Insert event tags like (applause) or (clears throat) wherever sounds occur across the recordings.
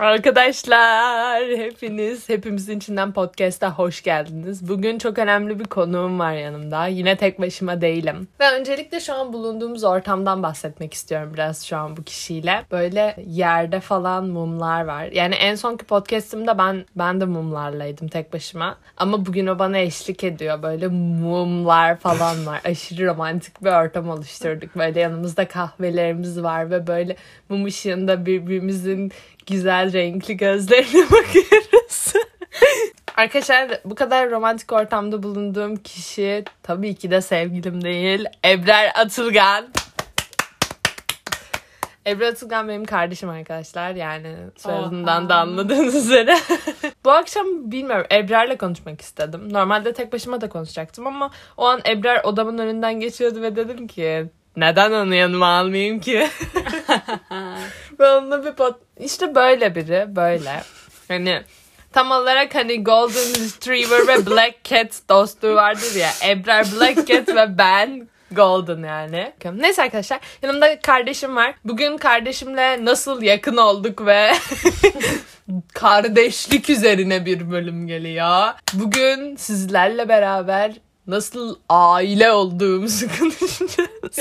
Arkadaşlar hepiniz hepimizin içinden podcast'a hoş geldiniz. Bugün çok önemli bir konuğum var yanımda. Yine tek başıma değilim. Ve öncelikle şu an bulunduğumuz ortamdan bahsetmek istiyorum biraz şu an bu kişiyle. Böyle yerde falan mumlar var. Yani en sonki podcast'imde ben ben de mumlarlaydım tek başıma. Ama bugün o bana eşlik ediyor. Böyle mumlar falan var. (laughs) Aşırı romantik bir ortam oluşturduk. Böyle yanımızda kahvelerimiz var ve böyle mum ışığında birbirimizin güzel renkli gözlerine (laughs) bakıyoruz. Arkadaşlar bu kadar romantik ortamda bulunduğum kişi tabii ki de sevgilim değil. Ebrar Atılgan. Ebru Atılgan benim kardeşim arkadaşlar. Yani soyadından da anladığınız üzere. (laughs) Bu akşam bilmiyorum Ebrar'la konuşmak istedim. Normalde tek başıma da konuşacaktım ama o an Ebrar odamın önünden geçiyordu ve dedim ki neden onu yanıma almayayım ki? (laughs) ve onunla bir pot... İşte böyle biri böyle. Hani tam olarak hani Golden Retriever ve Black Cat dostluğu vardır ya. Ebrar Black Cat ve ben Golden yani. Neyse arkadaşlar yanımda kardeşim var. Bugün kardeşimle nasıl yakın olduk ve (laughs) kardeşlik üzerine bir bölüm geliyor. Bugün sizlerle beraber nasıl aile olduğumuzu (laughs) konuşacağız.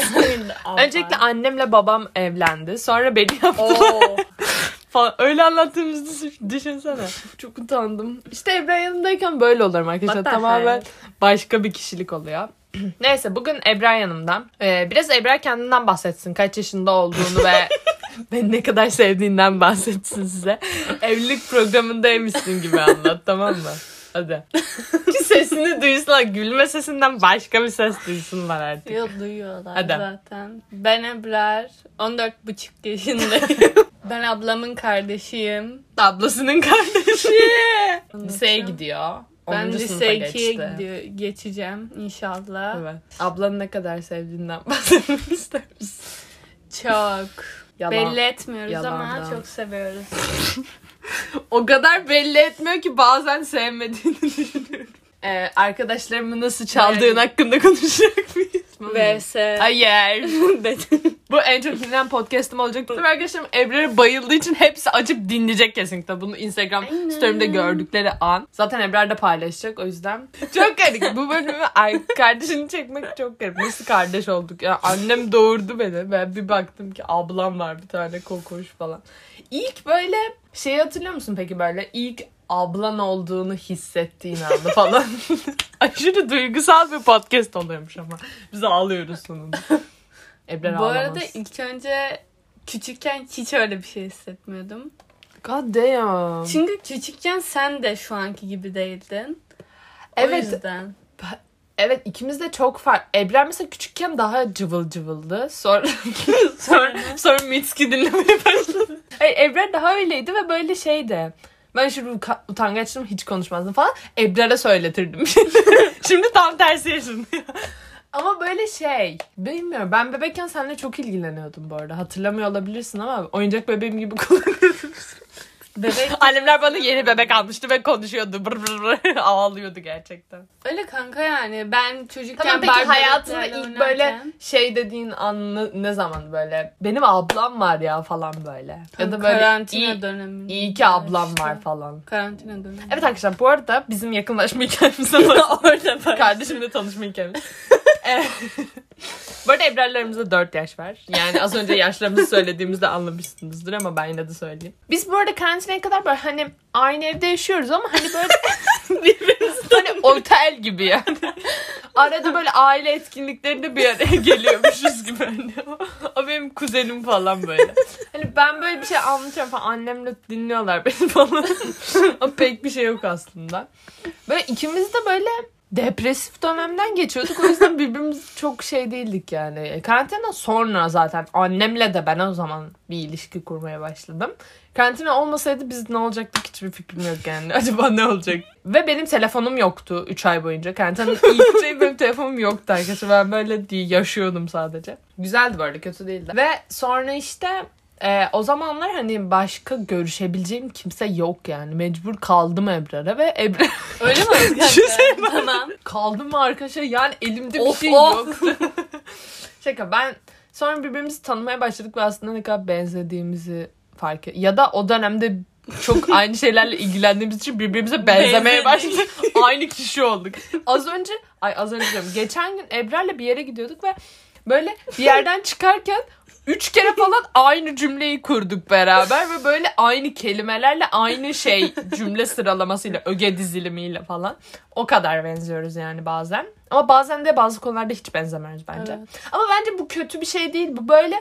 Öncelikle annemle babam evlendi. Sonra beni yaptılar. (laughs) falan. Öyle anlattığımızı düşünsene. Çok utandım. İşte Ebra yanındayken böyle olurum arkadaşlar. Tamamen başka bir kişilik oluyor. (clears throat) Neyse bugün Ebra yanımda. Ee, biraz Ebra kendinden bahsetsin. Kaç yaşında olduğunu ve (laughs) beni ne kadar sevdiğinden bahsetsin size. Evlilik programındaymışsın gibi anlat tamam mı? Hadi. Ki sesini duysunlar. Gülme sesinden başka bir ses duysunlar artık. Yok duyuyorlar Hadi. zaten. Ben Ebrar. 14,5 yaşındayım. (laughs) ben ablamın kardeşiyim. Ablasının kardeşi. Liseye gidiyor. Ben 10. lise sınıfa 2'ye geçti. gidiyor, geçeceğim inşallah. Evet. Ablanı ne kadar sevdiğinden (laughs) bahsetmek ister misin? Çok. Yalan. Belli etmiyoruz Yalandan. ama çok seviyoruz. (laughs) O kadar belli etmiyor ki bazen sevmediğini (laughs) düşünüyorum. Ee, arkadaşlarımı nasıl çaldığın Evet. hakkında konuşacak mıyız? (laughs) VS. Hayır. (laughs) Bu en çok dinlenen podcast'ım olacak. Tabii arkadaşlarım Ebrar'a bayıldığı için hepsi açıp dinleyecek kesinlikle. Bunu Instagram Aynen. story'imde gördükleri an. Zaten Ebrar da paylaşacak o yüzden. (laughs) Çok garip. Bu bölümü ay- kardeşini çekmek çok garip. Nasıl kardeş olduk? Ya annem doğurdu beni. Ben bir baktım ki ablam var bir tane kokoş falan. İlk böyle şey hatırlıyor musun peki böyle ilk ablan olduğunu hissettiğin anda falan. (laughs) Aşırı duygusal bir podcast oluyormuş ama. Biz ağlıyoruz sonunda. Ebrar Bu ağlamaz. arada ilk önce küçükken hiç öyle bir şey hissetmiyordum. God damn. Çünkü küçükken sen de şu anki gibi değildin. O Evet. yüzden. Evet ikimiz de çok farklı. Ebrar mesela küçükken daha cıvıl cıvıldı. Sonra (laughs) sonra, sonra Mitski dinlemeye başladı. Hayır, Ebrar daha öyleydi ve böyle şeydi. Ben şu uka- utangaçlığım hiç konuşmazdım falan. Ebrar'a söyletirdim. (laughs) Şimdi tam tersi yaşanıyor. Ama böyle şey, bilmiyorum. Ben bebekken seninle çok ilgileniyordum bu arada. Hatırlamıyor olabilirsin ama oyuncak bebeğim gibi (laughs) kullanıyordum. Bebek (laughs) Annemler bana yeni bebek almıştı ve konuşuyordu. Brr brr brr. (laughs) Ağlıyordu gerçekten. öyle kanka yani. Ben çocukken Tamam peki hayatında ilk böyle oynarken- şey dediğin an ne- zaman böyle benim ablam var ya falan böyle. Ya da böyle karantina iyi, döneminde. iyi ki ablam işte. var falan. Karantina dönemi. Evet arkadaşlar bu arada bizim yakınlaşma hikayemiz. (laughs) Orada Kardeşimle tanışma hikayemiz. (laughs) Bu arada Ebrar'larımızda 4 yaş var. Yani az önce yaşlarımızı söylediğimizde anlamışsınızdır ama ben yine de söyleyeyim. Biz bu arada karantinaya kadar böyle hani aynı evde yaşıyoruz ama hani böyle (laughs) birbirimiz hani otel gibi yani. Arada böyle aile etkinliklerinde bir araya (laughs) geliyormuşuz gibi hani. O benim kuzenim falan böyle. Hani ben böyle bir şey anlatıyorum falan. Annemle dinliyorlar beni falan. Ama pek bir şey yok aslında. Böyle ikimiz de böyle depresif dönemden geçiyorduk. O yüzden (laughs) birbirimiz çok şey değildik yani. Karantina sonra zaten annemle de ben o zaman bir ilişki kurmaya başladım. Karantina olmasaydı biz ne olacaktık hiçbir fikrim yok yani. (laughs) Acaba ne olacak? Ve benim telefonum yoktu 3 ay boyunca. Karantinanın ilk 3 ayı benim telefonum yoktu arkadaşlar. Ben böyle değil, yaşıyordum sadece. Güzeldi arada kötü değildi. Ve sonra işte e, o zamanlar hani başka görüşebileceğim kimse yok yani. Mecbur kaldım Ebrar'a ve Ebrar (laughs) Öyle mi? Düşünsene tamam. kaldım mı arkadaşlar yani elimde bir Of, şey of. yoktu. (laughs) Şaka ben sonra birbirimizi tanımaya başladık ve aslında ne kadar benzediğimizi fark et. Ya da o dönemde çok (laughs) aynı şeylerle ilgilendiğimiz için birbirimize benzemeye Benzedik. başladık. aynı kişi olduk. Az önce ay az önce diyorum. Geçen gün Ebrar'la bir yere gidiyorduk ve böyle bir yerden çıkarken üç kere falan aynı cümleyi kurduk beraber ve böyle aynı kelimelerle aynı şey cümle sıralamasıyla öge dizilimiyle falan. O kadar benziyoruz yani bazen. Ama bazen de bazı konularda hiç benzemiyoruz bence. Evet. Ama bence bu kötü bir şey değil. Bu böyle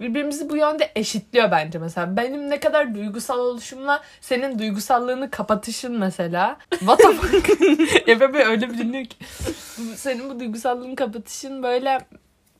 birbirimizi bu yönde eşitliyor bence mesela. Benim ne kadar duygusal oluşumla senin duygusallığını kapatışın mesela. What the fuck? (laughs) Efe öyle bir dinliyor ki. Senin bu duygusallığını kapatışın böyle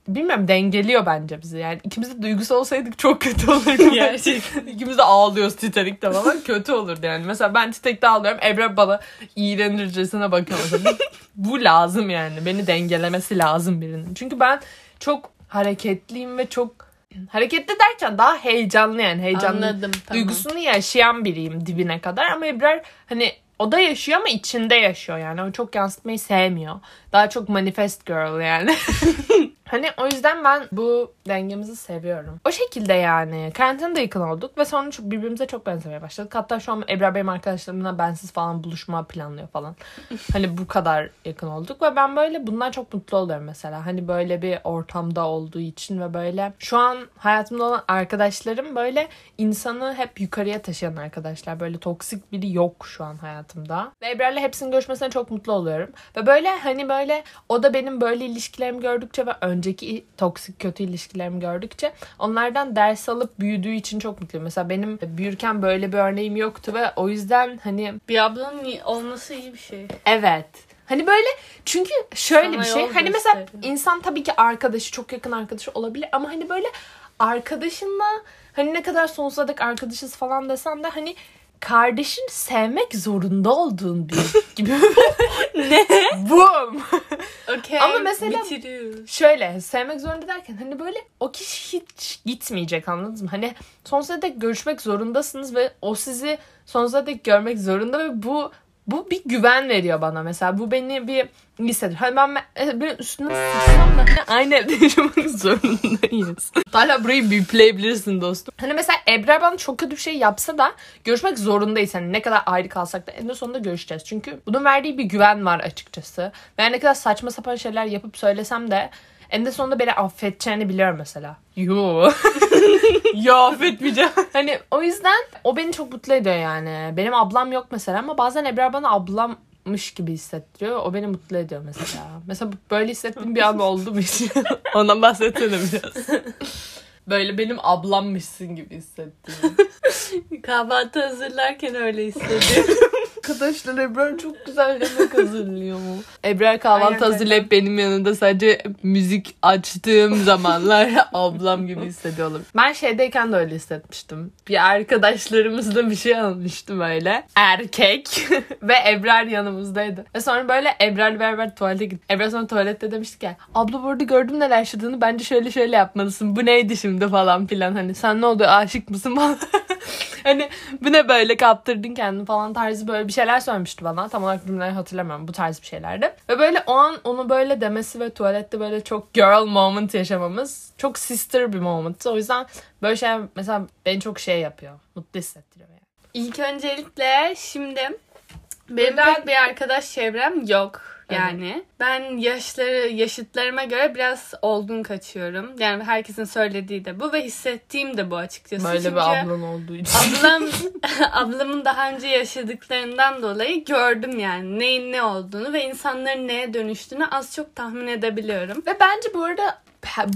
bilmem dengeliyor bence bizi. Yani ikimiz de duygusal olsaydık çok kötü (laughs) olurdu. Gerçekten. İkimiz de ağlıyoruz Titanic'te falan. Kötü olurdu yani. Mesela ben Titanic'te ağlıyorum. Ebru bana iğrenircesine bakıyor. (laughs) Bu lazım yani. Beni dengelemesi lazım birinin. Çünkü ben çok hareketliyim ve çok hareketli derken daha heyecanlı yani. Heyecanlı Anladım. Tamam. duygusunu yaşayan biriyim dibine kadar ama Ebrar hani o da yaşıyor ama içinde yaşıyor yani. O çok yansıtmayı sevmiyor. Daha çok manifest girl yani. (laughs) hani o yüzden ben bu dengemizi seviyorum. O şekilde yani. Karantinada yakın olduk ve sonra çok, birbirimize çok benzemeye başladık. Hatta şu an Ebrar benim arkadaşlarımla bensiz falan buluşma planlıyor falan. (laughs) hani bu kadar yakın olduk ve ben böyle bundan çok mutlu oluyorum mesela. Hani böyle bir ortamda olduğu için ve böyle şu an hayatımda olan arkadaşlarım böyle insanı hep yukarıya taşıyan arkadaşlar. Böyle toksik biri yok şu an hayatımda. Ve Ebrar'la hepsinin görüşmesine çok mutlu oluyorum. Ve böyle hani böyle o da benim böyle ilişkilerimi gördükçe ve önceki toksik kötü ilişkilerimi gördükçe onlardan ders alıp büyüdüğü için çok mutluyum. Mesela benim büyürken böyle bir örneğim yoktu ve o yüzden hani Bir ablanın olması iyi bir şey. Evet. Hani böyle çünkü şöyle Sana bir şey. Hani mesela gösteriyor. insan tabii ki arkadaşı çok yakın arkadaşı olabilir ama hani böyle arkadaşınla hani ne kadar sonsuza dek arkadaşız falan desen de hani kardeşin sevmek zorunda olduğun bir (laughs) gibi. Ne? Boom. Okey. Ama mesela- Bitiriyoruz. Şöyle sevmek zorunda derken hani böyle o kişi hiç gitmeyecek anladınız mı? Hani sonsuza dek görüşmek zorundasınız ve o sizi sonsuza dek görmek zorunda ve bu bu bir güven veriyor bana mesela. Bu beni bir hissediyor. Hani ben e, bir üstüne sıçsam da aynı evde yaşamak (laughs) zorundayız. Hala burayı bipleyebilirsin dostum. Hani mesela Ebrar bana çok kötü bir şey yapsa da görüşmek zorundayız. Hani ne kadar ayrı kalsak da en sonunda görüşeceğiz. Çünkü bunun verdiği bir güven var açıkçası. Her ne kadar saçma sapan şeyler yapıp söylesem de en de sonunda beni affedeceğini biliyorum mesela. Yo. (laughs) Yo affetmeyeceğim. Hani o yüzden o beni çok mutlu ediyor yani. Benim ablam yok mesela ama bazen Ebrar bana ablammış gibi hissettiriyor. O beni mutlu ediyor mesela. Mesela böyle hissettiğim bir an oldu mu hiç? Ondan bahsetsene biraz. (laughs) Böyle benim ablammışsın gibi hissettiğim. (laughs) Kahvaltı hazırlarken öyle hissediyorum. (laughs) Arkadaşlar Ebrar çok güzel yemek hazırlıyor mu? Ebrar kahvaltı Aynen, hazırlayıp benim yanında sadece müzik açtığım zamanlar (laughs) ablam gibi hissediyorum. Ben şeydeyken de öyle hissetmiştim. Bir arkadaşlarımızla bir şey almıştım öyle. Erkek. Ve Ebrar yanımızdaydı. Ve sonra böyle Ebrar'la beraber tuvalete gittik. Ebrar sonra tuvalette demişti ki abla burada gördüm neler yaşadığını bence şöyle şöyle yapmalısın. Bu neydi şimdi falan filan. Hani sen ne oldu aşık mısın falan. (laughs) hani bu ne böyle kaptırdın kendini falan tarzı böyle bir şeyler söylemişti bana. Tam olarak cümleleri hatırlamıyorum. Bu tarz bir şeylerdi. Ve böyle o an onu böyle demesi ve tuvalette böyle çok girl moment yaşamamız çok sister bir moment. O yüzden böyle şey mesela beni çok şey yapıyor. Mutlu hissettiriyor yani. İlk öncelikle şimdi benim Neden? pek bir arkadaş çevrem yok. Yani ben yaşları yaşıtlarıma göre biraz olgun kaçıyorum. Yani herkesin söylediği de bu ve hissettiğim de bu açıkçası. Böyle Çünkü bir ablan olduğu için. ablam (laughs) (laughs) ablamın daha önce yaşadıklarından dolayı gördüm yani neyin ne olduğunu ve insanların neye dönüştüğünü az çok tahmin edebiliyorum. Ve bence bu arada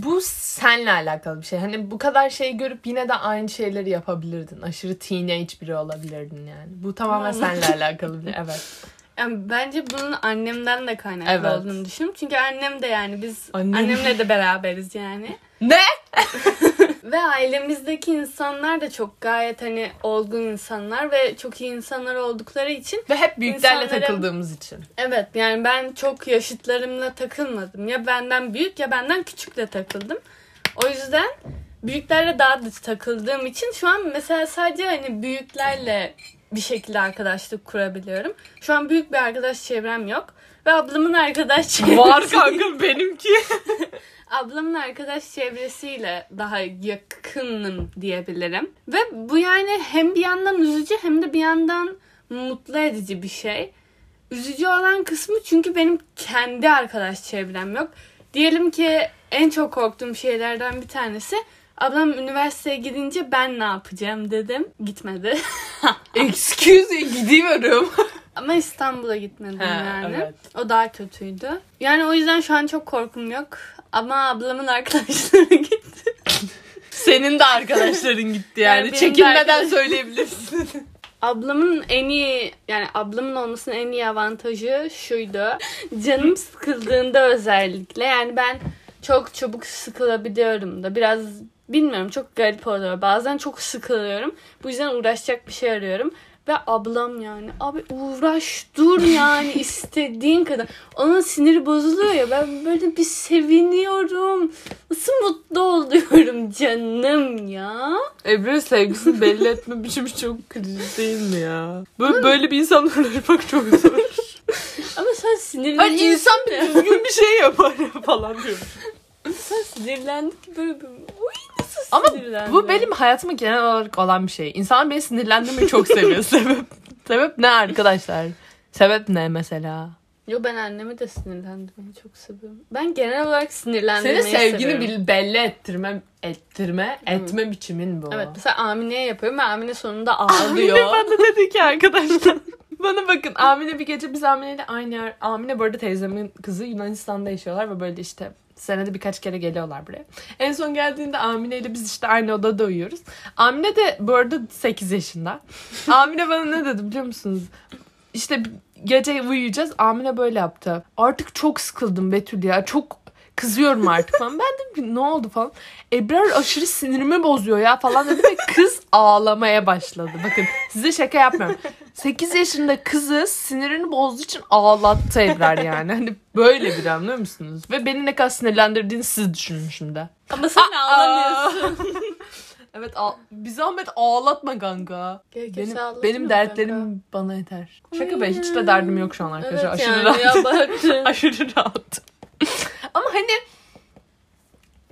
bu senle alakalı bir şey. Hani bu kadar şey görüp yine de aynı şeyleri yapabilirdin. Aşırı teenage biri olabilirdin yani. Bu tamamen Tamam. seninle alakalı bir Evet. (laughs) Yani bence bunun annemden de kaynaklı Evet. olduğunu düşünüyorum. Çünkü annem de yani biz Annem- annemle de beraberiz yani. (laughs) Ne? (laughs) Ve ailemizdeki insanlar da çok gayet hani olgun insanlar ve çok iyi insanlar oldukları için Ve hep büyüklerle İnsanların- takıldığımız için. evet yani ben çok yaşıtlarımla takılmadım. Ya benden büyük ya benden küçükle takıldım. O yüzden büyüklerle daha da takıldığım için şu an mesela sadece hani büyüklerle bir şekilde arkadaşlık kurabiliyorum. Şu an büyük bir arkadaş çevrem yok. Ve ablamın arkadaş çevresi. Var kanka benimki. (laughs) ablamın arkadaş çevresiyle daha yakınım diyebilirim. Ve bu yani hem bir yandan üzücü hem de bir yandan mutlu edici bir şey. Üzücü olan kısmı çünkü benim kendi arkadaş çevrem yok. Diyelim ki en çok korktuğum şeylerden bir tanesi ablam üniversiteye gidince ben ne yapacağım dedim. Gitmedi. (laughs) Excuse me gidiyorum. (laughs) Ama İstanbul'a gitmedim Ha, yani. evet. O daha kötüydü. Yani o yüzden şu an çok korkum yok. Ama ablamın arkadaşları (laughs) gitti. Senin de arkadaşların gitti yani. Yani Çekinmeden arkadaş- söyleyebilirsin. Ablamın en iyi yani ablamın olmasının en iyi avantajı şuydu. Canım sıkıldığında özellikle yani ben çok çabuk sıkılabiliyorum da biraz bilmiyorum çok garip oluyor. Bazen çok sıkılıyorum. Bu yüzden uğraşacak bir şey arıyorum. Ve ablam yani abi uğraş dur yani (laughs) istediğin kadar. Onun siniri bozuluyor ya ben böyle bir seviniyorum. Nasıl mutlu oluyorum (laughs) canım ya. Ebru'nun sevgisini belli etme (laughs) biçimi çok kriz değil mi ya? Böyle, böyle bir insanla uğraşmak çok zor. Ama sen sinirleniyorsun Hani insan bir düzgün bir şey yapar ya falan diyorum. Sen sinirlendik ki böyle bir... Ama bu benim hayatıma genel olarak olan bir şey. İnsanlar beni sinirlendirmeyi çok seviyor. (laughs) Sebep, sebep ne arkadaşlar? Sebep ne mesela? Yo ben annemi de sinirlendirmeyi çok seviyorum. Ben genel olarak sinirlendirmeyi Senin sevgini seviyorum. bil- belli ettirme, ettirme, etme biçimin bu. Evet mesela Amine'ye yapıyorum ve Amine sonunda Amine ağlıyor. bana dedi ki (laughs) arkadaşlar. Bana bakın Amine bir gece biz Amine ile aynı yer. Amine bu arada teyzemin kızı Yunanistan'da yaşıyorlar ve böyle işte senede birkaç kere geliyorlar buraya. En son geldiğinde Amine ile biz işte aynı odada uyuyoruz. Amine de bu arada 8 yaşında. Amine bana ne dedi biliyor musunuz? İşte gece uyuyacağız. Amine böyle yaptı. Artık çok sıkıldım Betül ya. Çok kızıyorum artık falan. Ben dedim ki ne oldu falan. Ebrar aşırı sinirimi bozuyor ya falan dedi ve kız ağlamaya başladı. Bakın size şaka yapmıyorum. 8 yaşında kızı sinirini bozduğu için ağlattı Ebrar yani. Hani böyle bir anlıyor musunuz? Ve beni ne kadar sinirlendirdiğini siz düşünün şimdi. Ama sen ağlamıyorsun. (laughs) evet ağ- bir zahmet ağlatma kanka. Gerekirse Benim, ağlatırım benim kanka. dertlerim bana yeter. Şaka be hiç de derdim yok şu an arkadaşlar. Evet Aşırı yani rahat. ya baktın. (laughs) Aşırı rahat. Ama hani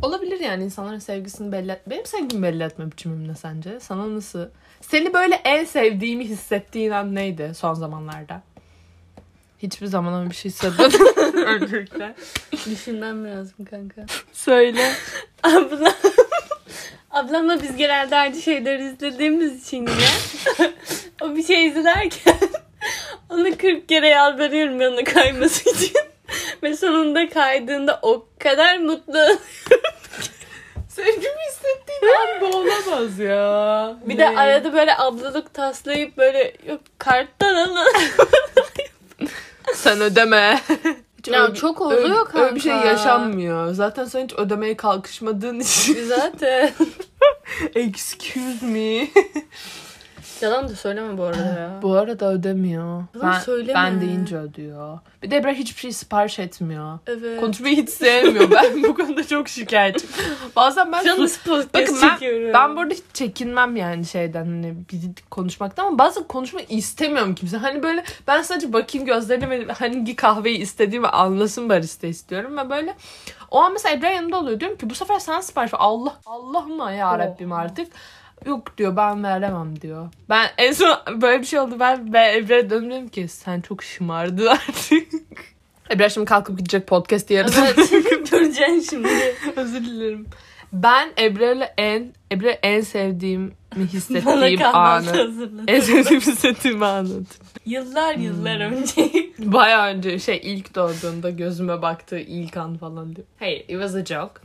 olabilir yani insanların sevgisini belli et. Benim sevgimi belli etme biçimim ne sence? Sana nasıl? Seni böyle en sevdiğimi hissettiğin an neydi son zamanlarda? Hiçbir zaman öyle bir şey hissetmedim. (laughs) Öncelikle. Düşünmem lazım kanka. Söyle. Abla. (laughs) Ablamla biz genelde aynı şeyleri izlediğimiz için yine. (laughs) o bir şey izlerken onu 40 kere yalvarıyorum yanına kayması için. Ve sonunda kaydığında o kadar mutlu. (laughs) Sevgimi hissettiğim an bu olamaz ya. Bir de arada böyle ablalık taslayıp böyle yok karttan alın. (laughs) Sen ödeme. Hiç Ya öyle- çok oluyor öyle, kanka. Öyle bir şey yaşanmıyor. Zaten sen hiç ödemeye kalkışmadığın için. Zaten. (laughs) Excuse me. Yalan da söyleme bu arada ya. Bu arada ödemiyor. Yalan Ben, söyleme. ben deyince ödüyor. Bir de Ebrar hiçbir şey sipariş etmiyor. Evet. Konuşmayı hiç sevmiyor. Ben bu konuda çok şikayetçiyim. Bazen ben sus- podcast Bakın ben, çekiyorum. ben burada hiç çekinmem yani şeyden hani konuşmaktan ama bazen konuşmak istemiyorum kimse. Hani böyle ben sadece bakayım gözlerine ve hangi kahveyi istediğimi anlasın barista istiyorum ve böyle o an mesela Ebrar yanımda oluyor. Diyorum ki bu sefer sen sipariş ver. Allah Allah'ım ya Rabbim Oha. artık. Yok diyor ben veremem diyor. Ben en son böyle bir şey oldu. Ben, ben Ebrar'a döndüm ki sen çok şımardın artık. (laughs) Ebrar şimdi kalkıp gidecek podcast yarısı. Evet. (laughs) Göreceksin şimdi. Özür dilerim. Ben Ebrar'la en Ebrar en sevdiğimi Bana hissettiğim anı. En sevdiğimi hissettiğim anı. Yıllar yıllar önce. (laughs) Bayağı önce şey ilk doğduğunda gözüme baktığı ilk an falan diyor. Hayır it was a joke.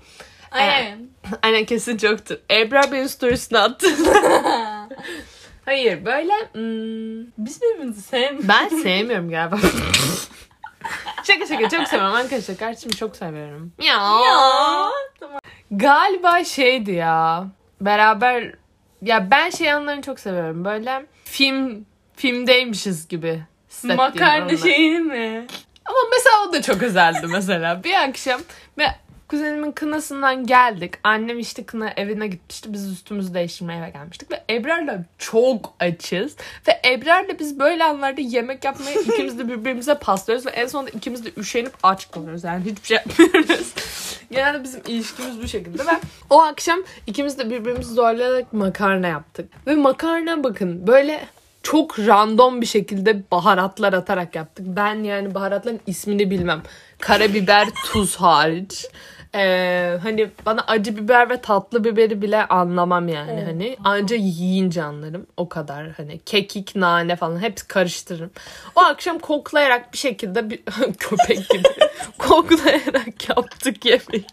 Aynen. (laughs) Aynen kesin joke'tur. Ebrar benim storiesine attı. (laughs) Hayır böyle hmm, Biz birbirimizi sevmiyoruz. ben sevmiyorum galiba. (laughs) şaka şaka çok seviyorum arkadaşlar. Kardeşimi çok seviyorum. Ya. Ya. Galiba şeydi ya. Beraber ya ben şey anlarını çok seviyorum. Böyle film filmdeymişiz gibi. Makarna şeyini mi? Ama mesela o da çok özeldi mesela. Bir akşam ve kuzenimin kınasından geldik. Annem işte kına evine gitmişti. Biz üstümüzü değiştirmeye eve gelmiştik. Ve Ebrar'la çok açız. Ve Ebrar'la biz böyle anlarda yemek yapmayı (laughs) ikimiz de birbirimize paslıyoruz. Ve en sonunda ikimiz de üşenip aç kalıyoruz. Yani hiçbir şey yapmıyoruz. (laughs) Genelde bizim ilişkimiz bu şekilde ve o akşam ikimiz de birbirimizi zorlayarak makarna yaptık. Ve makarna bakın böyle çok random bir şekilde baharatlar atarak yaptık. Ben yani baharatların ismini bilmem. Karabiber, tuz hariç. Ee, hani bana acı biber ve tatlı biberi bile anlamam yani Evet. hani. Anca yiyince anlarım o kadar. Hani kekik nane falan hepsi karıştırırım. O akşam koklayarak bir şekilde bir (laughs) köpek gibi (laughs) koklayarak yaptık yemeği.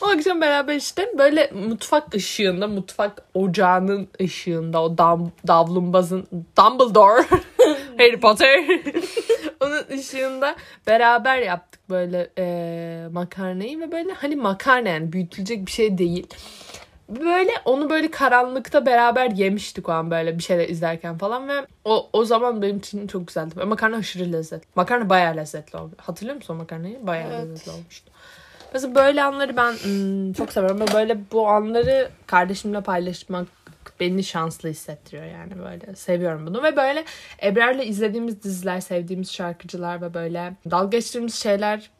O akşam beraber işte böyle mutfak ışığında, mutfak ocağının ışığında o dam, davlumbazın Dumbledore (laughs) Harry Potter (laughs) onun ışığında beraber yaptık böyle e, makarnayı ve böyle hani makarna yani büyütülecek bir şey değil. Böyle onu böyle karanlıkta beraber yemiştik o an böyle bir şeyler izlerken falan ve o o zaman benim için çok güzeldi. Ve makarna aşırı lezzetli. Makarna bayağı lezzetli oldu. Hatırlıyor musun o makarnayı? Bayağı Evet. lezzetli olmuştu. Mesela böyle anları ben hmm, çok seviyorum. Böyle bu anları kardeşimle paylaşmak beni şanslı hissettiriyor yani böyle. Seviyorum bunu ve böyle Ebrar'la izlediğimiz diziler, sevdiğimiz şarkıcılar ve böyle dalga geçtiğimiz şeyler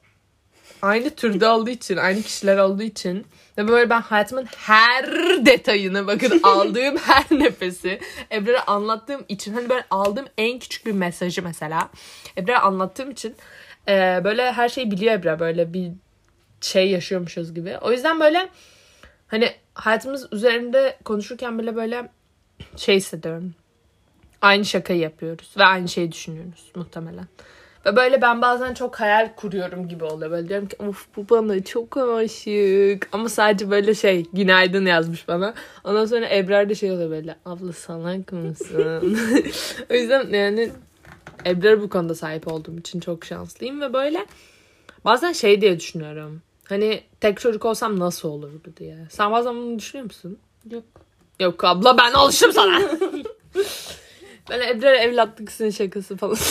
aynı türde olduğu için, aynı kişiler olduğu için ve böyle ben hayatımın her detayını bakın (laughs) aldığım her nefesi Ebrar'a anlattığım için hani böyle aldığım en küçük bir mesajı mesela Ebrar'a anlattığım için e, böyle her şeyi biliyor Ebrar böyle bir şey yaşıyormuşuz gibi. O yüzden böyle hani hayatımız üzerinde konuşurken bile böyle şey hissediyorum. Aynı şakayı yapıyoruz ve aynı şeyi düşünüyoruz muhtemelen. Ve böyle ben bazen çok hayal kuruyorum gibi oluyor. Böyle diyorum ki of bu bana çok aşık. Ama sadece böyle şey günaydın yazmış bana. Ondan sonra Ebrar da şey oluyor böyle abla salak mısın? (laughs) o yüzden yani Ebrar bu konuda sahip olduğum için çok şanslıyım ve böyle bazen şey diye düşünüyorum. Hani tek çocuk olsam nasıl olurdu diye. Sen bazen bunu düşünüyor musun? Yok. Yok abla ben alışım sana. (laughs) ben Ebrar evlatlık sizin şakası falan. (laughs)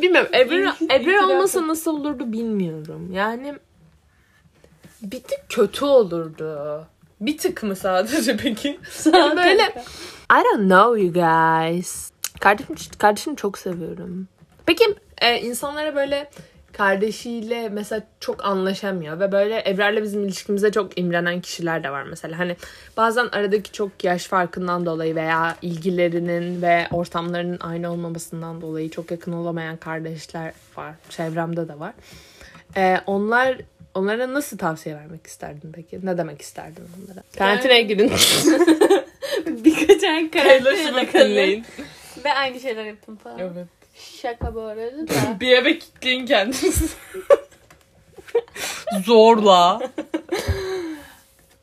Bilmiyorum. Ebrar, Ebrar olmasa nasıl olurdu bilmiyorum. Yani bir tık kötü olurdu. Bir tık mı sadece peki? Yani böyle I don't know you guys. Kardeşim, kardeşimi çok seviyorum. Peki e, insanlara böyle kardeşiyle mesela çok anlaşamıyor ve böyle Ebrar'la bizim ilişkimize çok imrenen kişiler de var mesela. Hani bazen aradaki çok yaş farkından dolayı veya ilgilerinin ve ortamlarının aynı olmamasından dolayı çok yakın olamayan kardeşler var. Çevremde de var. E, onlar onlara nasıl tavsiye vermek isterdin peki? Ne demek isterdin onlara? Karantinaya girin. (laughs) Birkaç ay (laughs) Swift kalın. Ve aynı şeyler yapın falan. Evet. Şaka bu arada da. (laughs) Bir eve kilitleyin kendinizi. (laughs) Zorla.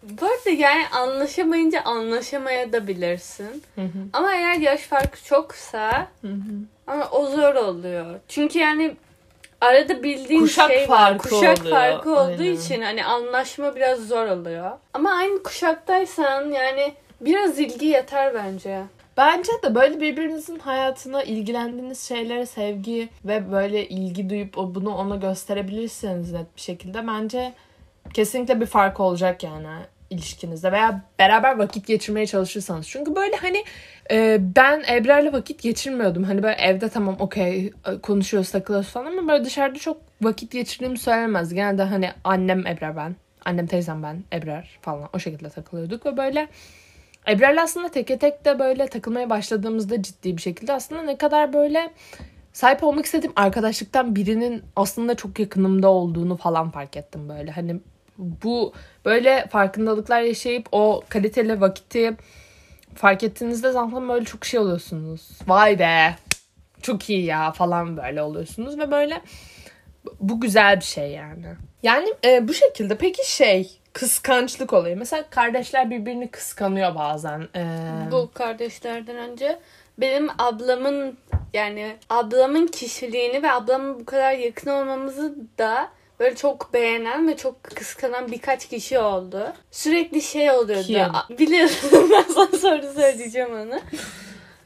bu arada yani anlaşamayınca anlaşamaya da bilirsin. Ama eğer yaş farkı çoksa ama o zor oluyor. Çünkü yani arada bildiğin Kuşak şey var. farkı Kuşak oluyor. farkı olduğu Aynen. için hani anlaşma biraz zor oluyor. Ama aynı kuşaktaysan yani biraz ilgi yeter bence. Bence de böyle birbirinizin hayatına ilgilendiğiniz şeylere sevgi ve böyle ilgi duyup bunu ona gösterebilirseniz net bir şekilde bence kesinlikle bir fark olacak yani ilişkinizde veya beraber vakit geçirmeye çalışırsanız. Çünkü böyle hani e, ben Ebrar'la vakit geçirmiyordum. Hani böyle evde tamam okey e, konuşuyoruz takılıyoruz falan ama böyle dışarıda çok vakit geçirdiğimi söylemez. Genelde hani annem Ebrar ben. Annem teyzem ben Ebrar falan o şekilde takılıyorduk ve böyle Ebrar'la aslında teke tek de böyle takılmaya başladığımızda ciddi bir şekilde aslında ne kadar böyle sahip olmak istediğim arkadaşlıktan birinin aslında çok yakınımda olduğunu falan fark ettim böyle. Hani bu böyle farkındalıklar yaşayıp o kaliteli vakiti fark ettiğinizde zaten böyle çok şey oluyorsunuz. Vay be çok iyi ya falan böyle oluyorsunuz ve böyle bu güzel bir şey yani. Yani e, bu şekilde peki şey kıskançlık olayı. Mesela kardeşler birbirini kıskanıyor bazen. E, Bu kardeşlerden önce benim ablamın yani ablamın kişiliğini ve ablamın bu kadar yakın olmamızı da böyle çok beğenen ve çok kıskanan birkaç kişi oldu. Sürekli şey oluyordu. Kim? Biliyorum (laughs) ben sana sonra söyleyeceğim onu.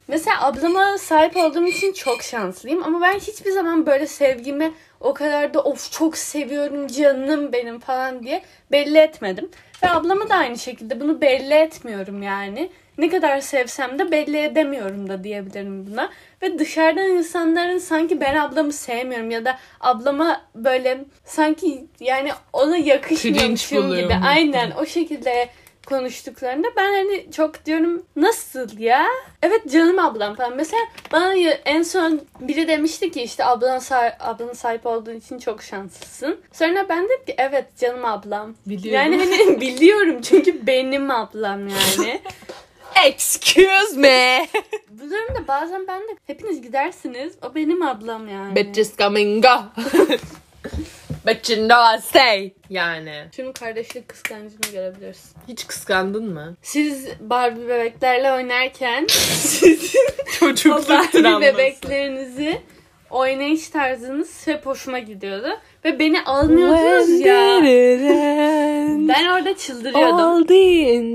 Mesela ablama sahip olduğum için çok şanslıyım ama ben hiçbir zaman böyle sevgimi o kadar da of çok seviyorum canım benim falan diye belli etmedim. Ve ablama da aynı şekilde bunu belli etmiyorum yani. ne kadar sevsem de belli edemiyorum da diyebilirim buna. Ve dışarıdan insanların sanki ben ablamı sevmiyorum ya da ablama böyle sanki yani ona yakışmıyormuşum gibi. Aynen o şekilde konuştuklarında ben hani çok diyorum nasıl ya? Evet canım ablam falan. Mesela bana en son biri demişti ki işte ablan sah- ablanın sahip olduğun için çok şanslısın. Sonra ben dedim ki evet canım ablam. Biliyorum. Yani hani (laughs) biliyorum çünkü benim ablam yani. (laughs) Excuse me. Bu durumda bazen ben de hepiniz gidersiniz. O benim ablam yani. Bitches coming go. (laughs) But you know I stay. Yani. Şunun kardeşlik kıskancını görebilirsin. Hiç kıskandın mı? Siz Barbie bebeklerle oynarken (laughs) sizin Çocukluk Barbie bebeklerinizi oynayış tarzınız hep hoşuma gidiyordu. Ve beni almıyordunuz ya. Ben orada çıldırıyordum.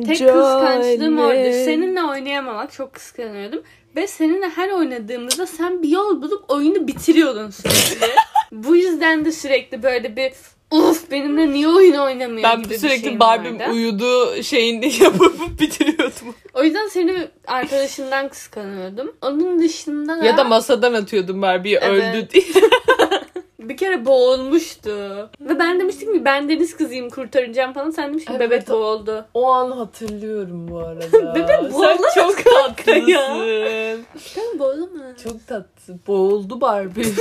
Tek kıskançlığım oydu. Seninle oynayamamak çok kıskanıyordum. Ve seninle her oynadığımızda sen bir yol bulup oyunu bitiriyordun sürekli. (laughs) Bu yüzden de sürekli böyle bir uf benimle niye oyun oynamıyor Ben gibi bir sürekli şeyim Barbie'm vardı. uyudu şeyini (laughs) yapıp bitiriyordum. O yüzden seni arkadaşından kıskanıyordum. Onun dışında da, Ya da masadan atıyordum Barbie'yi Evet. öldü diye. (laughs) bir kere boğulmuştu. Ve ben demiştim ki ben deniz kızıyım kurtaracağım falan. Sen demiştin Evet. bebek boğuldu. O an hatırlıyorum bu arada. (laughs) Bebek boğularak Sen çok tatlısın. Ben boğuldu mu? Çok tatlı. Boğuldu Barbie. (laughs)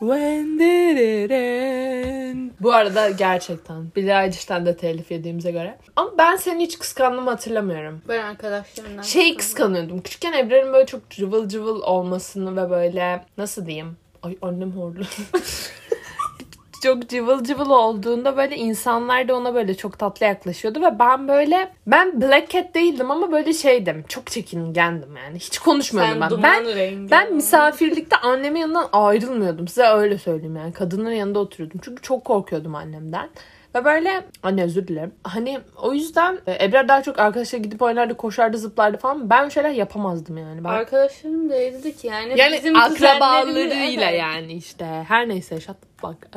When did it end? Bu arada gerçekten Billie Eilish'ten de telif yediğimize göre. Ama ben seni hiç kıskandığımı hatırlamıyorum. Ben arkadaşlarımdan Şey kıskandım. kıskanıyordum. Küçükken Ebrar'ın böyle çok cıvıl cıvıl olmasını ve böyle nasıl diyeyim? Ay annem horlu. (laughs) çok cıvıl cıvıl olduğunda böyle insanlar da ona böyle çok tatlı yaklaşıyordu ve ben böyle ben Black Cat değildim ama böyle şeydim. Çok çekingendim yani. Hiç konuşmuyordum Sen ben. Ben rengi. ben misafirlikte annemin yanından ayrılmıyordum. Size öyle söyleyeyim yani. Kadının yanında oturuyordum. Çünkü çok korkuyordum annemden. Ve böyle anne özür dilerim. Hani o yüzden e, Ebrar daha çok arkadaşlar gidip oynardı, koşardı, zıplardı falan. Ben şeyler yapamazdım yani. Ben, Arkadaşlarım da dedi ki yani, yani bizim akrabalarıyla evet. yani işte. Her neyse shut the fuck.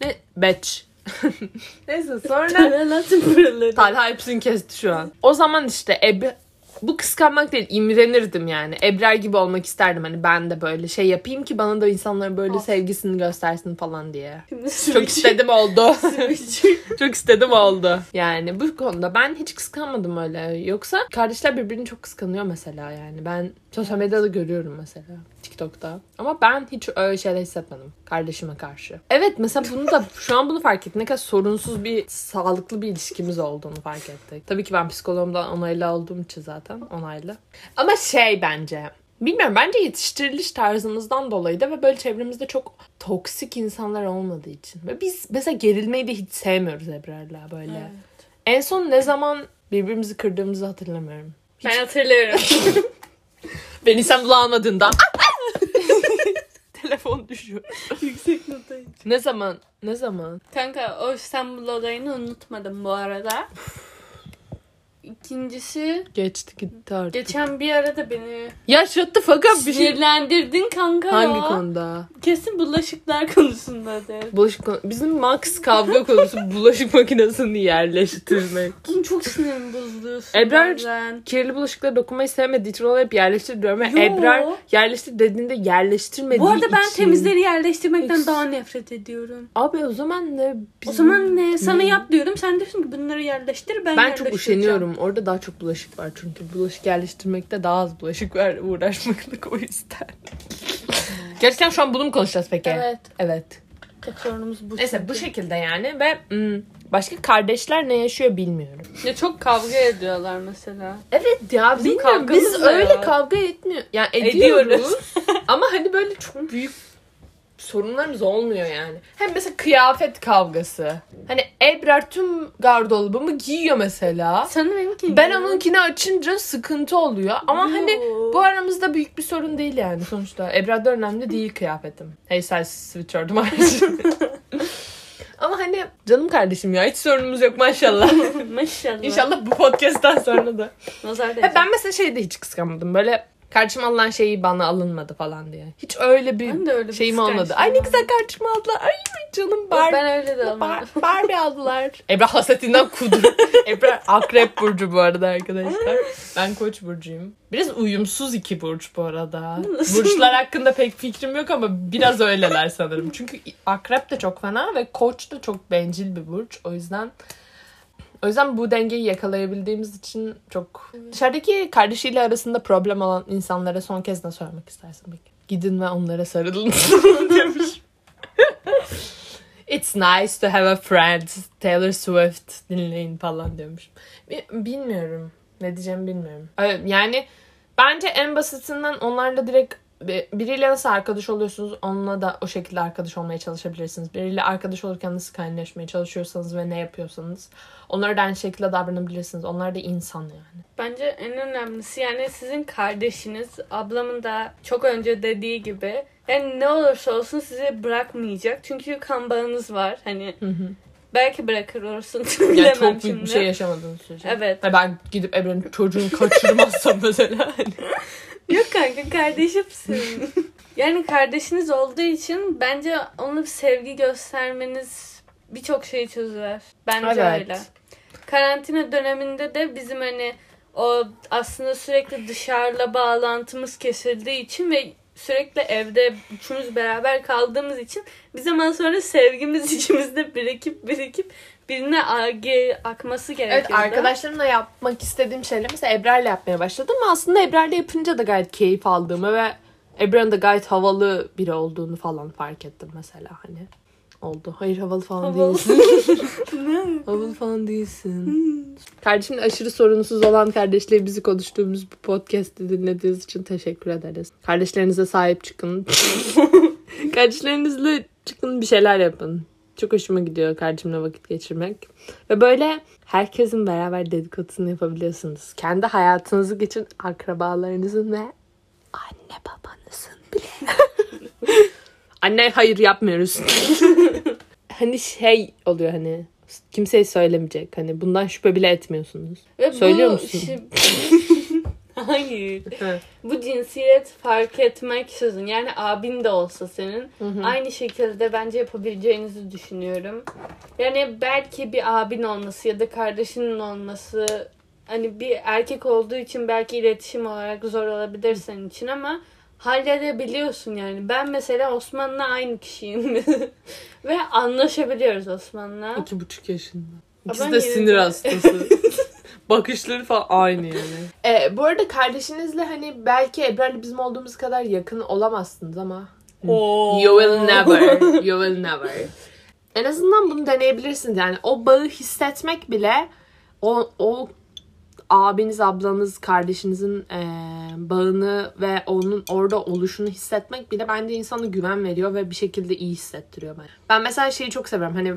Ne? Bitch. (laughs) neyse sonra? (laughs) Talha hepsini kesti şu an. O zaman işte Eb bu kıskanmak değil imrenirdim yani. Ebrar gibi olmak isterdim hani ben de böyle şey yapayım ki bana da insanların böyle Of. sevgisini göstersin falan diye. Çok istedim oldu. (laughs) çok istedim oldu. Yani bu konuda ben hiç kıskanmadım öyle. Yoksa kardeşler birbirini çok kıskanıyor mesela yani. Ben sosyal medyada görüyorum mesela. TikTok'ta. Ama ben hiç öyle şeyler hissetmedim kardeşime karşı. Evet mesela bunu da (laughs) şu an bunu fark ettim. Ne kadar sorunsuz bir sağlıklı bir ilişkimiz olduğunu fark ettik. Tabii ki ben psikologumdan onaylı olduğum için zaten onaylı. Ama şey bence Bilmiyorum bence yetiştiriliş tarzımızdan dolayı da ve böyle çevremizde çok toksik insanlar olmadığı için. Ve biz mesela gerilmeyi de hiç sevmiyoruz Ebrar'la böyle. Evet. En son ne zaman birbirimizi kırdığımızı hatırlamıyorum. Ben hatırlıyorum. (laughs) Beni sen almadığında telefon düşüyor. (laughs) Yüksek notayı. Ne zaman? Ne zaman? Kanka o İstanbul olayını unutmadım bu arada. İkincisi Geçti gitti artık. geçen bir arada beni Ya shut the fuck up bir şey. sinirlendirdin kanka Hangi ya. konuda? Kesin bulaşıklar konusunda de. Bulaşık konu- Bizim max kavga konusu (laughs) bulaşık makinesini yerleştirmek. (laughs) Bunu çok sinirimi bozuyorsun. Ebrar- bazen. Kirli bulaşıklara dokunmayı sevmediği için onu hep yerleştir diyorum. Ve. Ebrar yerleştir dediğinde yerleştirmediği Bu arada ben için- temizleri yerleştirmekten Hiç- daha nefret ediyorum. Abi o zaman ne? O bizim- zaman ne? Sana yap diyorum. Sen diyorsun ki bunları yerleştir ben, Ben çok yerleştireceğim. üşeniyorum. Orada daha çok bulaşık var çünkü. Bulaşık yerleştirmekte daha az bulaşık var. (laughs) Uğraşmaklık o yüzden. Gerçekten şu an bunu mu konuşacağız peki? Evet. Evet. Tek sorunumuz bu. Neyse bu çünkü. şekilde yani ve mm, başka kardeşler ne yaşıyor bilmiyorum. Ya çok kavga ediyorlar mesela. Evet ya Bizim bilmiyorum biz kavgamız öyle ya. kavga etmiyor. Yani ediyoruz. Ediyoruz. (laughs) ama hani böyle çok büyük sorunlarımız olmuyor yani. Hem mesela kıyafet kavgası. Hani Ebrar tüm gardırobumu giyiyor mesela. Sen benimki. Ben onunkini açınca sıkıntı oluyor. Ama hani bu aramızda büyük bir sorun değil yani sonuçta. Ebrar'da önemli değil kıyafetim. Hey size sweatshirt'üm hariç. (laughs) Ama hani canım kardeşim ya hiç sorunumuz yok maşallah. (laughs) Maşallah. İnşallah bu podcast'tan sonra da. Nazar Ha, ben mesela şeyde hiç kıskanmadım. Böyle Kardeşim alınan şeyi bana alınmadı falan diye. Hiç öyle bir Ben de öyle bir şeyim olmadı. Ay ne güzel kardeşim aldılar. Ay canım Barbie. ben öyle de Bar- olmadım. Barbie aldılar. (laughs) Ebra hasetinden kudur. (laughs) Ebra akrep burcu bu arada arkadaşlar. Ben koç burcuyum. Biraz uyumsuz iki burç bu arada. Burçlar hakkında pek fikrim yok ama biraz öyleler sanırım. Çünkü akrep de çok fena ve koç da çok bencil bir burç. O yüzden o yüzden bu dengeyi yakalayabildiğimiz için çok... Dışarıdaki kardeşiyle arasında problem olan insanlara son kez ne söylemek istersin peki? Gidin ve onlara sarılın (laughs) diyormuş. It's nice to have a friend. Taylor Swift dinleyin falan. Bi- Bilmiyorum. Ne diyeceğimi bilmiyorum. Yani bence en basitinden onlarla direkt biriyle nasıl arkadaş oluyorsunuz onunla da o şekilde arkadaş olmaya çalışabilirsiniz. Biriyle arkadaş olurken nasıl kaynaşmaya çalışıyorsanız ve ne yapıyorsanız onlara da aynı şekilde davranabilirsiniz. Onlar da insan yani. Bence en önemlisi yani sizin kardeşiniz ablamın da çok önce dediği gibi yani ne olursa olsun sizi bırakmayacak. Çünkü kan bağınız var. Hani belki bırakır olursun. (laughs) Yani Bilemem çok büyük bir şey yaşamadığınız sürece. Evet. Ben gidip Ebru'nun çocuğunu kaçırmazsam mesela. hani. (laughs) Yok kanka kardeşimsin. yani kardeşiniz olduğu için bence ona bir sevgi göstermeniz birçok şeyi çözer. Bence Evet. öyle. Karantina döneminde de bizim hani o aslında sürekli dışarıla bağlantımız kesildiği için ve sürekli evde üçümüz beraber kaldığımız için bir zaman sonra sevgimiz (laughs) içimizde birikip birikip birine akması gerekiyordu. Evet arkadaşlarımla yapmak istediğim şeyler mesela Ebrar'la yapmaya başladım aslında Ebrar'la yapınca da gayet keyif aldığımı ve Ebrar'ın da gayet havalı biri olduğunu falan fark ettim mesela hani. Oldu. Hayır havalı falan Havalı. değilsin. (laughs) havalı falan değilsin. Kardeşimle aşırı sorunsuz olan kardeşle bizi konuştuğumuz bu podcast'i dinlediğiniz için teşekkür ederiz. Kardeşlerinize sahip çıkın. (laughs) Kardeşlerinizle çıkın bir şeyler yapın. Çok hoşuma gidiyor kardeşimle vakit geçirmek. Ve böyle herkesin beraber dedikodusunu yapabiliyorsunuz. Kendi hayatınızı geçin akrabalarınızın ve anne babanızın bile. (laughs) anne hayır yapmıyoruz. (laughs) hani şey oluyor hani kimseye söylemeyecek. Hani bundan şüphe bile etmiyorsunuz. Ve Söylüyor bu musun? şi- (laughs) Hayır. Hı. Bu cinsiyet fark etmeksizin yani abin de olsa senin aynı şekilde bence yapabileceğinizi düşünüyorum. Yani belki bir abin olması ya da kardeşinin olması hani bir erkek olduğu için belki iletişim olarak zor olabilir senin için ama halledebiliyorsun yani. Ben mesela Osman'la aynı kişiyim. (laughs) Ve anlaşabiliyoruz Osman'la. İki buçuk yaşında. İkisi de sinir hastası. (laughs) Bakışları falan aynı yani. E, bu arada kardeşinizle hani belki Ebrar'la bizim olduğumuz kadar yakın olamazsınız ama Oo. you will never, you will never. En azından bunu deneyebilirsiniz. Yani o bağı hissetmek bile o, o abiniz, ablanız, kardeşinizin e, bağını ve onun orada oluşunu hissetmek bile bence insana güven veriyor ve bir şekilde iyi hissettiriyor ben. Ben mesela şeyi çok seviyorum. Hani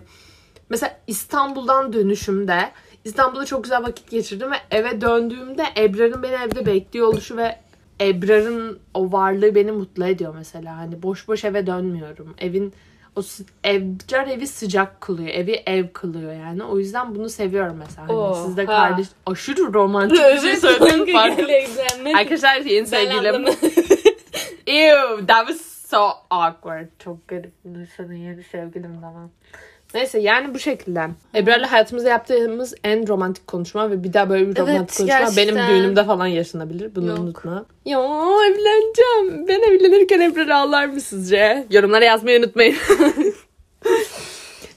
mesela İstanbul'dan dönüşümde İstanbul'da çok güzel vakit geçirdim ve eve döndüğümde Ebrar'ın beni evde bekliyor oluşu ve Ebrar'ın o varlığı beni mutlu ediyor mesela. Hani boş boş eve dönmüyorum. Evin o Ebrar evi sıcak kılıyor. Evi ev kılıyor yani. O yüzden bunu seviyorum mesela. Hani Oo, siz de ha. kardeş aşırı romantik bir (laughs) şey söyledim. Arkadaşlar yeni sevgilim. (laughs) Ew, that was so awkward. Çok garip. Sana yeni sevgilim tamam. Neyse yani bu şekilde. Ebrar'la hayatımızda yaptığımız en romantik konuşma ve bir daha böyle bir Evet, romantik konuşma gerçekten. benim düğünümde falan yaşanabilir. Bunu Yok. unutma. Ya evleneceğim. Ben evlenirken Ebrar ağlar mı sizce? Yorumlara yazmayı unutmayın. (laughs)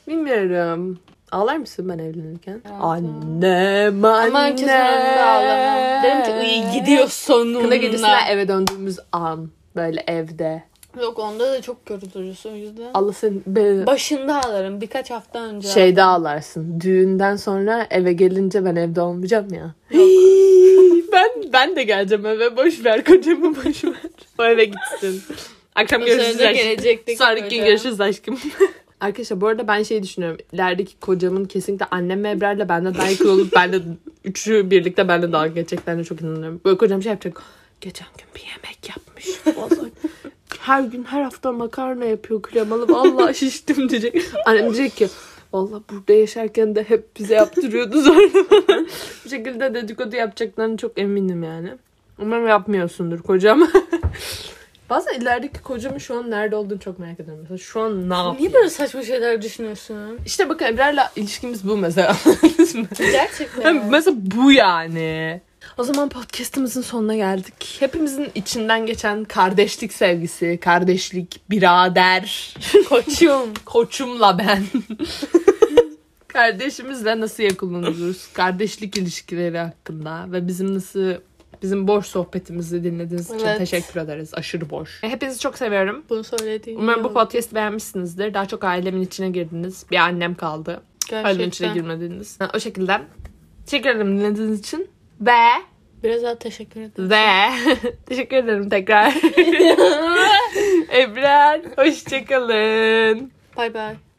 Bilmiyorum. Ağlar mısın ben evlenirken? Annem anne. Ama ağlamam. Derim ki iyi gidiyor sonunda. Kına gecesine eve döndüğümüz an. Böyle evde. Yok onda da çok görülürüz o yüzden. Allah seni be- Başında ağlarım birkaç hafta önce. şeyde ağlarsın. Düğünden sonra eve gelince ben evde olmayacağım ya. (laughs) ben ben de geleceğim eve. Boş ver kocamı boş ver. O eve gitsin. Akşam görüşürüz sırada aşkım. gelecektik Sonraki gün böyle. görüşürüz aşkım. (laughs) Arkadaşlar bu arada ben şey düşünüyorum. İlerideki kocamın kesinlikle annem ve Ebrar'la benden daha yakın olup benle üçü birlikte benle dalga geçeceklerine çok inanıyorum. Böyle kocam şey yapacak. Geçen gün bir yemek yapmış. Vallahi (laughs) her gün her hafta makarna yapıyor kremalı. Vallahi (laughs) şiştim diyecek. Annem diyecek ki Vallahi burada yaşarken de hep bize yaptırıyordu sonra. (laughs) Bu şekilde dedikodu yapacaklarını çok eminim yani. Umarım yapmıyorsundur kocam. (laughs) Bazen ilerideki kocamın şu an nerede olduğunu çok merak ediyorum. Mesela şu an ne yapıyor? Niye böyle saçma şeyler düşünüyorsun? İşte bakın Ebrar'la ilişkimiz bu mesela. Gerçekten. mesela bu yani. O zaman podcastımızın sonuna geldik. Hepimizin içinden geçen kardeşlik sevgisi, kardeşlik, birader, (laughs) Koçum. koçumla ben. (laughs) Kardeşimizle nasıl yakınlanıyoruz? Kardeşlik ilişkileri hakkında ve bizim nasıl bizim boş sohbetimizi dinlediğiniz için Evet. teşekkür ederiz. Aşırı boş. Hepinizi çok seviyorum. Bunu söylediğin Umarım bu oldu. podcast'i beğenmişsinizdir. Daha çok ailemin içine girdiniz. Bir annem kaldı. Ailemin içine girmediniz. Ha, O şekilde. Teşekkür ederim dinlediğiniz için. Ve Biraz daha teşekkür ederim. ve (laughs) teşekkür ederim tekrar. (laughs) Ebrar hoşçakalın. Bay bay.